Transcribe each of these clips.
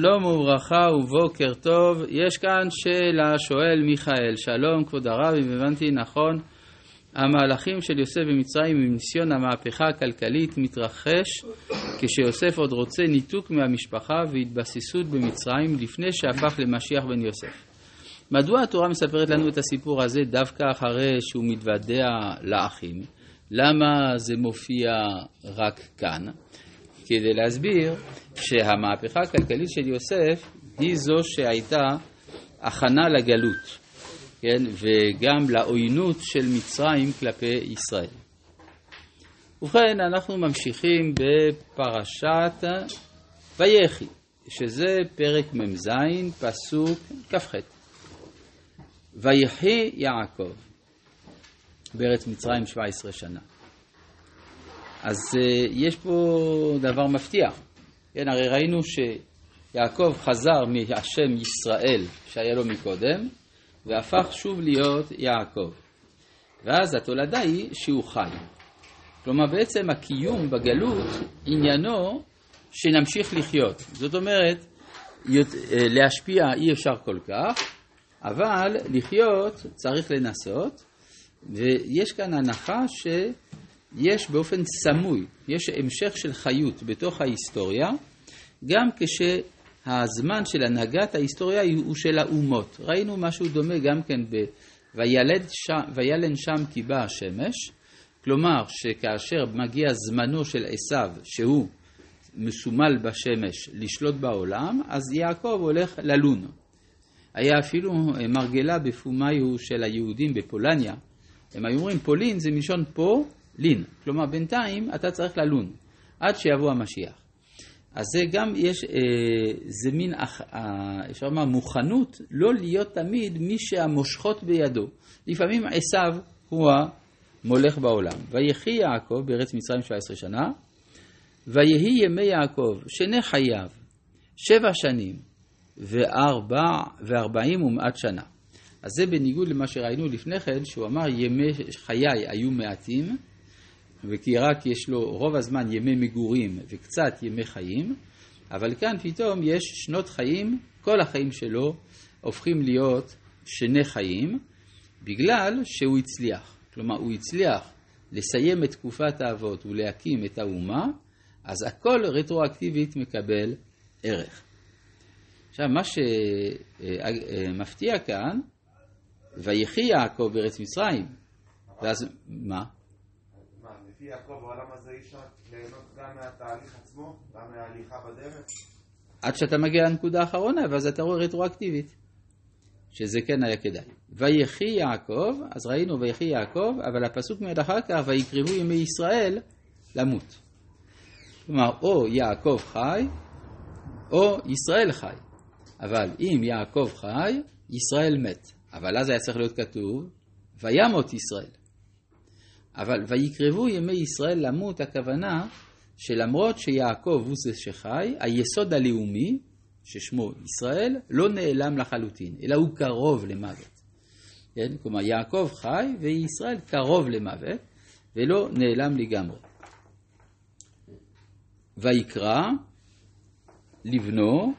שלום וברכה ובוקר טוב. יש כאן שאלה, שואל מיכאל, שלום כבוד הרב, אם הבנתי נכון, המהלכים של יוסף במצרים עם ניסיון המהפכה הכלכלית מתרחש כשיוסף עוד רוצה ניתוק מהמשפחה והתבססות במצרים לפני שהפך למשיח בן יוסף. מדוע התורה מספרת לנו את הסיפור הזה דווקא אחרי שהוא מתוודע לאחים? למה זה מופיע רק כאן? כדי להסביר שהמהפכה הכלכלית של יוסף היא זו שהייתה הכנה לגלות, כן, וגם לעוינות של מצרים כלפי ישראל. ובכן, אנחנו ממשיכים בפרשת ויחי, שזה פרק מ"ז, פסוק כ"ח. ויחי יעקב בארץ מצרים 17 שנה. אז uh, יש פה דבר מפתיע. כן, הרי ראינו שיעקב חזר מהשם ישראל שהיה לו מקודם, והפך שוב להיות יעקב. ואז התולדה היא שהוא חי. כלומר, בעצם הקיום בגלות עניינו שנמשיך לחיות. זאת אומרת, אה, להשפיע אי אפשר כל כך, אבל לחיות צריך לנסות, ויש כאן הנחה ש... יש באופן סמוי, יש המשך של חיות בתוך ההיסטוריה, גם כשהזמן של הנהגת ההיסטוריה הוא של האומות. ראינו משהו דומה גם כן ב... וילן שם כי באה השמש, כלומר שכאשר מגיע זמנו של עשיו, שהוא מסומל בשמש לשלוט בעולם, אז יעקב הולך ללון. היה אפילו מרגלה בפומיו של היהודים בפולניה. הם היו אומרים פולין זה מלשון פה לין. כלומר, בינתיים אתה צריך ללון, עד שיבוא המשיח. אז זה גם יש, אה, זה מין, אה, אפשר לומר, מוכנות לא להיות תמיד מי שהמושכות בידו. לפעמים עשיו הוא המולך בעולם. ויחי יעקב בארץ מצרים 17 שנה, ויהי ימי יעקב שני חייו, שבע שנים וארבע, וארבעים ומעט שנה. אז זה בניגוד למה שראינו לפני כן, שהוא אמר ימי חיי היו מעטים, וכי רק יש לו רוב הזמן ימי מגורים וקצת ימי חיים, אבל כאן פתאום יש שנות חיים, כל החיים שלו הופכים להיות שני חיים, בגלל שהוא הצליח. כלומר, הוא הצליח לסיים את תקופת האבות ולהקים את האומה, אז הכל רטרואקטיבית מקבל ערך. עכשיו, מה שמפתיע כאן, ויחי יעקב בארץ מצרים, ואז מה? לפי יעקב העולם הזה אי אפשר ליהנות גם מהתהליך עצמו, גם מההליכה בדרך? עד שאתה מגיע לנקודה האחרונה, ואז אתה רואה רטרואקטיבית, שזה כן היה כדאי. ויחי יעקב, אז ראינו ויחי יעקב, אבל הפסוק מיד אחר כך, ויקרבו ימי ישראל למות. כלומר, או יעקב חי, או ישראל חי. אבל אם יעקב חי, ישראל מת. אבל אז היה צריך להיות כתוב, וימות ישראל. אבל ויקרבו ימי ישראל למות, הכוונה שלמרות שיעקב הוא זה שחי, היסוד הלאומי, ששמו ישראל, לא נעלם לחלוטין, אלא הוא קרוב למוות. כן? כלומר, יעקב חי וישראל קרוב למוות, ולא נעלם לגמרי. ויקרא לבנו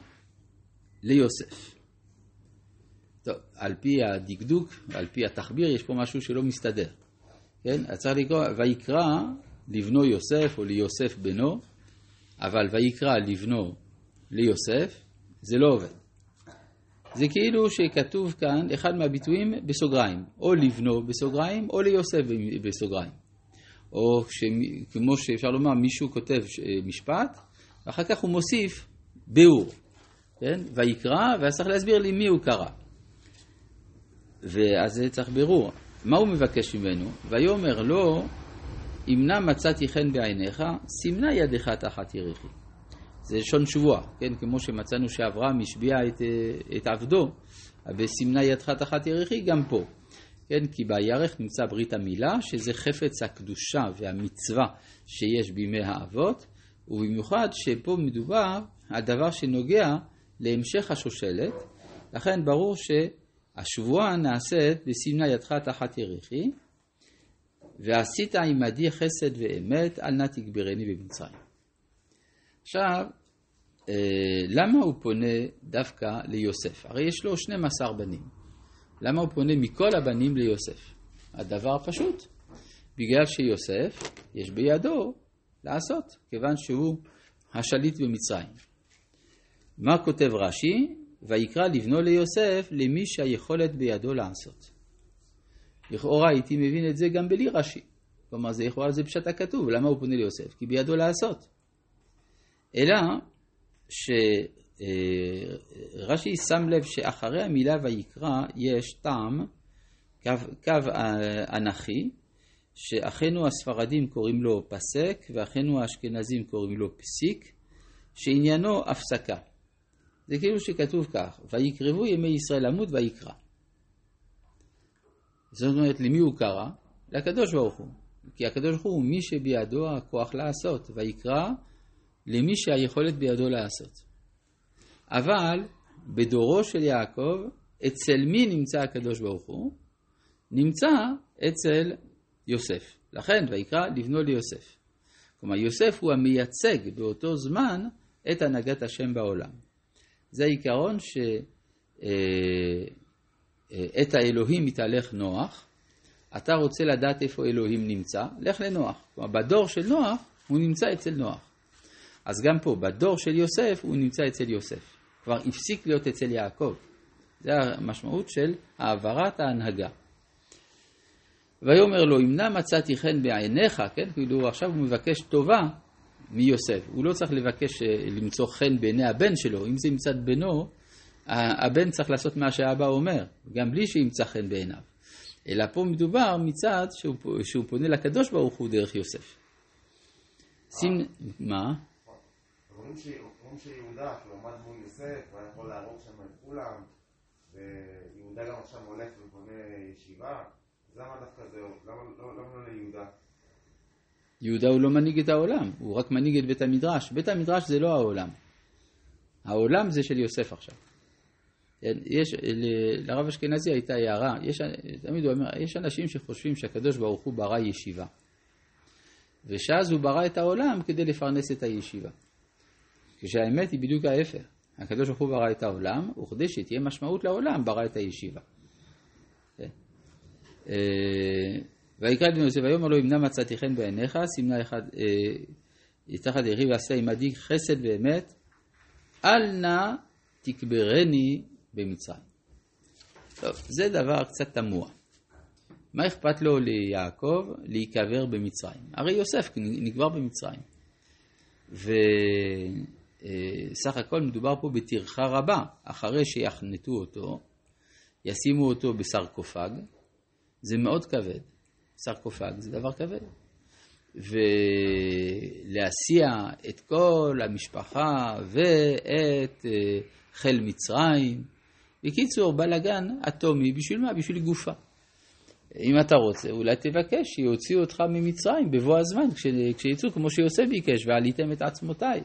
ליוסף. טוב, על פי הדקדוק, על פי התחביר, יש פה משהו שלא מסתדר. כן? אז צריך לקרוא, ויקרא לבנו יוסף או ליוסף בנו, אבל ויקרא לבנו ליוסף, זה לא עובד. זה כאילו שכתוב כאן אחד מהביטויים בסוגריים, או לבנו בסוגריים, או ליוסף בסוגריים. או כמו שאפשר לומר, מישהו כותב משפט, ואחר כך הוא מוסיף ביאור, כן? ויקרא, ואז צריך להסביר לי מי הוא קרא. ואז זה צריך בירור. מה הוא מבקש ממנו? ויאמר לו, אם נא מצאתי חן בעיניך, סימנה ידך תחת יריחי. זה לשון שבועה, כן? כמו שמצאנו שאברהם השביע את, את עבדו, וסימנה ידך תחת יריחי, גם פה. כן? כי בירך נמצא ברית המילה, שזה חפץ הקדושה והמצווה שיש בימי האבות, ובמיוחד שפה מדובר על דבר שנוגע להמשך השושלת, לכן ברור ש... השבועה נעשית בסימנה ידך תחת ירחי, ועשית עמדי חסד ואמת, אל נא תגברני במצרים. עכשיו, אה, למה הוא פונה דווקא ליוסף? הרי יש לו 12 בנים. למה הוא פונה מכל הבנים ליוסף? הדבר פשוט, בגלל שיוסף, יש בידו לעשות, כיוון שהוא השליט במצרים. מה כותב רש"י? ויקרא לבנו ליוסף למי שהיכולת בידו לעשות. לכאורה הייתי מבין את זה גם בלי רש"י. כלומר, זה לכאורה זה פשט הכתוב, למה הוא פונה ליוסף? כי בידו לעשות. אלא שרש"י שם לב שאחרי המילה ויקרא יש טעם, קו, קו אנכי, שאחינו הספרדים קוראים לו פסק ואחינו האשכנזים קוראים לו פסיק, שעניינו הפסקה. זה כאילו שכתוב כך, ויקרבו ימי ישראל למות ויקרא. זאת אומרת, למי הוא קרא? לקדוש ברוך הוא. כי הקדוש ברוך הוא מי שבידו הכוח לעשות, ויקרא למי שהיכולת בידו לעשות. אבל בדורו של יעקב, אצל מי נמצא הקדוש ברוך הוא? נמצא אצל יוסף. לכן, ויקרא לבנו ליוסף. כלומר, יוסף הוא המייצג באותו זמן את הנהגת השם בעולם. זה העיקרון שאת אה, האלוהים מתהלך נוח. אתה רוצה לדעת איפה אלוהים נמצא? לך לנוח. כלומר, בדור של נוח הוא נמצא אצל נוח. אז גם פה, בדור של יוסף הוא נמצא אצל יוסף. כבר הפסיק להיות אצל יעקב. זה המשמעות של העברת ההנהגה. ויאמר לו, אם נא מצאתי חן בעיניך, כן, כאילו עכשיו הוא מבקש טובה מיוסף. הוא לא צריך לבקש אה, למצוא חן בעיני הבן שלו, אם זה מצד בנו, הבן צריך לעשות מה שהאבא אומר, גם בלי שימצא חן בעיניו. אלא פה מדובר מצד שהוא, שהוא פונה לקדוש ברוך הוא דרך יוסף. שים, מה? אומרים שיהודה, שהוא עמד מול יוסף, הוא יכול להרוג שם את כולם, ויהודה גם עכשיו הולך ובונה ישיבה, אז למה דווקא זה, למה לא ליהודה? יהודה הוא לא מנהיג את העולם, הוא רק מנהיג את בית המדרש. בית המדרש זה לא העולם. העולם זה של יוסף עכשיו. יש, לרב אשכנזי הייתה הערה, יש, תמיד הוא אומר, יש אנשים שחושבים שהקדוש ברוך הוא ברא ישיבה. ושאז הוא ברא את העולם כדי לפרנס את הישיבה. כשהאמת היא בדיוק ההפך. הקדוש ברוך הוא ברא את העולם, וכדי שתהיה משמעות לעולם, ברא את הישיבה. ויקרא בן יוסף ויאמר לו אם נא מצאתי חן בעיניך סימנה אחד אה, תחת יריב ועשה עמדי חסד ואמת אל נא תקברני במצרים. טוב, זה דבר קצת תמוה. מה אכפת לו ליעקב להיקבר במצרים? הרי יוסף נקבר במצרים. וסך אה, הכל מדובר פה בטרחה רבה. אחרי שיחנתו אותו, ישימו אותו בסרקופג, זה מאוד כבד. סרקופג זה דבר כבד. ולהסיע את כל המשפחה ואת אה, חיל מצרים. בקיצור, בלאגן אטומי, בשביל מה? בשביל גופה. אם אתה רוצה, אולי תבקש שיוציאו אותך ממצרים בבוא הזמן, כשיצאו כמו שיוסף ביקש, ועליתם את עצמותיי.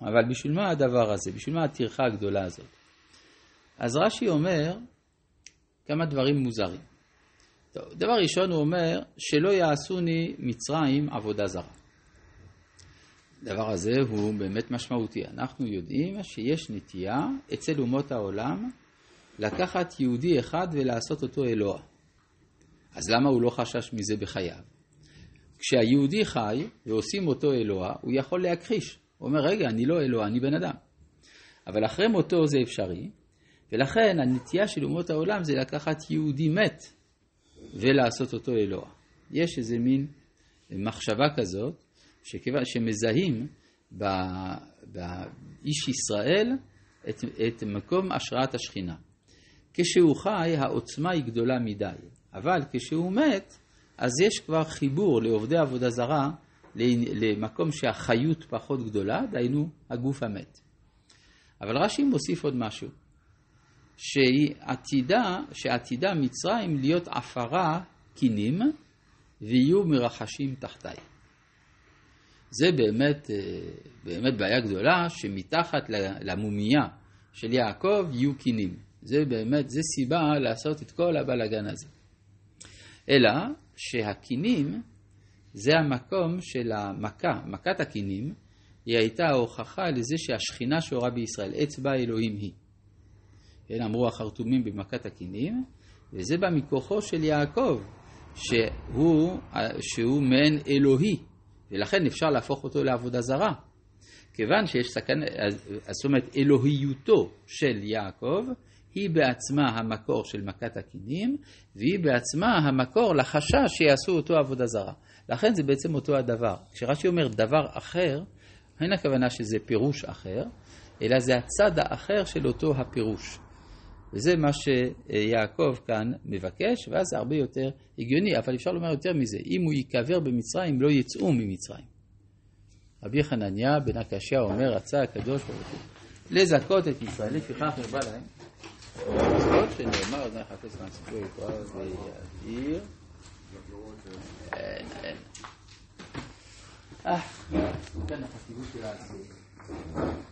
אבל בשביל מה הדבר הזה? בשביל מה הטרחה הגדולה הזאת? אז רש"י אומר כמה דברים מוזרים. טוב, דבר ראשון הוא אומר, שלא יעשוני מצרים עבודה זרה. הדבר הזה הוא באמת משמעותי. אנחנו יודעים שיש נטייה אצל אומות העולם לקחת יהודי אחד ולעשות אותו אלוה. אז למה הוא לא חשש מזה בחייו? כשהיהודי חי ועושים אותו אלוה, הוא יכול להכחיש. הוא אומר, רגע, אני לא אלוה, אני בן אדם. אבל אחרי מותו זה אפשרי, ולכן הנטייה של אומות העולם זה לקחת יהודי מת ולעשות אותו אלוה. יש איזה מין מחשבה כזאת, שכיוון שמזהים באיש ישראל את, את מקום השראת השכינה. כשהוא חי העוצמה היא גדולה מדי, אבל כשהוא מת, אז יש כבר חיבור לעובדי עבודה זרה למקום שהחיות פחות גדולה, דהיינו הגוף המת. אבל רש"י מוסיף עוד משהו. שעתידה, שעתידה מצרים להיות עפרה קינים ויהיו מרחשים תחתיי. זה באמת, אה, באמת בעיה גדולה, שמתחת למומיה של יעקב יהיו קינים. זה באמת, זה סיבה לעשות את כל הבלאגן הזה. אלא שהקינים זה המקום של המכה, מכת הקינים, היא הייתה ההוכחה לזה שהשכינה שורה בישראל, אצבע אלוהים היא. כן, אמרו החרטומים במכת הכינים, וזה בא מכוחו של יעקב, שהוא, שהוא מעין אלוהי, ולכן אפשר להפוך אותו לעבודה זרה. כיוון שיש סכנה, זאת אומרת אלוהיותו של יעקב היא בעצמה המקור של מכת הכינים, והיא בעצמה המקור לחשש שיעשו אותו עבודה זרה. לכן זה בעצם אותו הדבר. כשרש"י אומר דבר אחר, אין הכוונה שזה פירוש אחר, אלא זה הצד האחר של אותו הפירוש. וזה מה שיעקב כאן מבקש, ואז זה הרבה יותר הגיוני, אבל אפשר לומר יותר מזה, אם הוא ייקבר במצרים, לא יצאו ממצרים. רבי חנניה בן הקשיא אומר, רצה הקדוש ברוך הוא לזכות את ישראל, לפיכך נרבה להם. זאת שנאמר, אדוני חפש מהסיפור יקרא ויעיר. אין, אין. אה, כאן החשיבות של העשייה.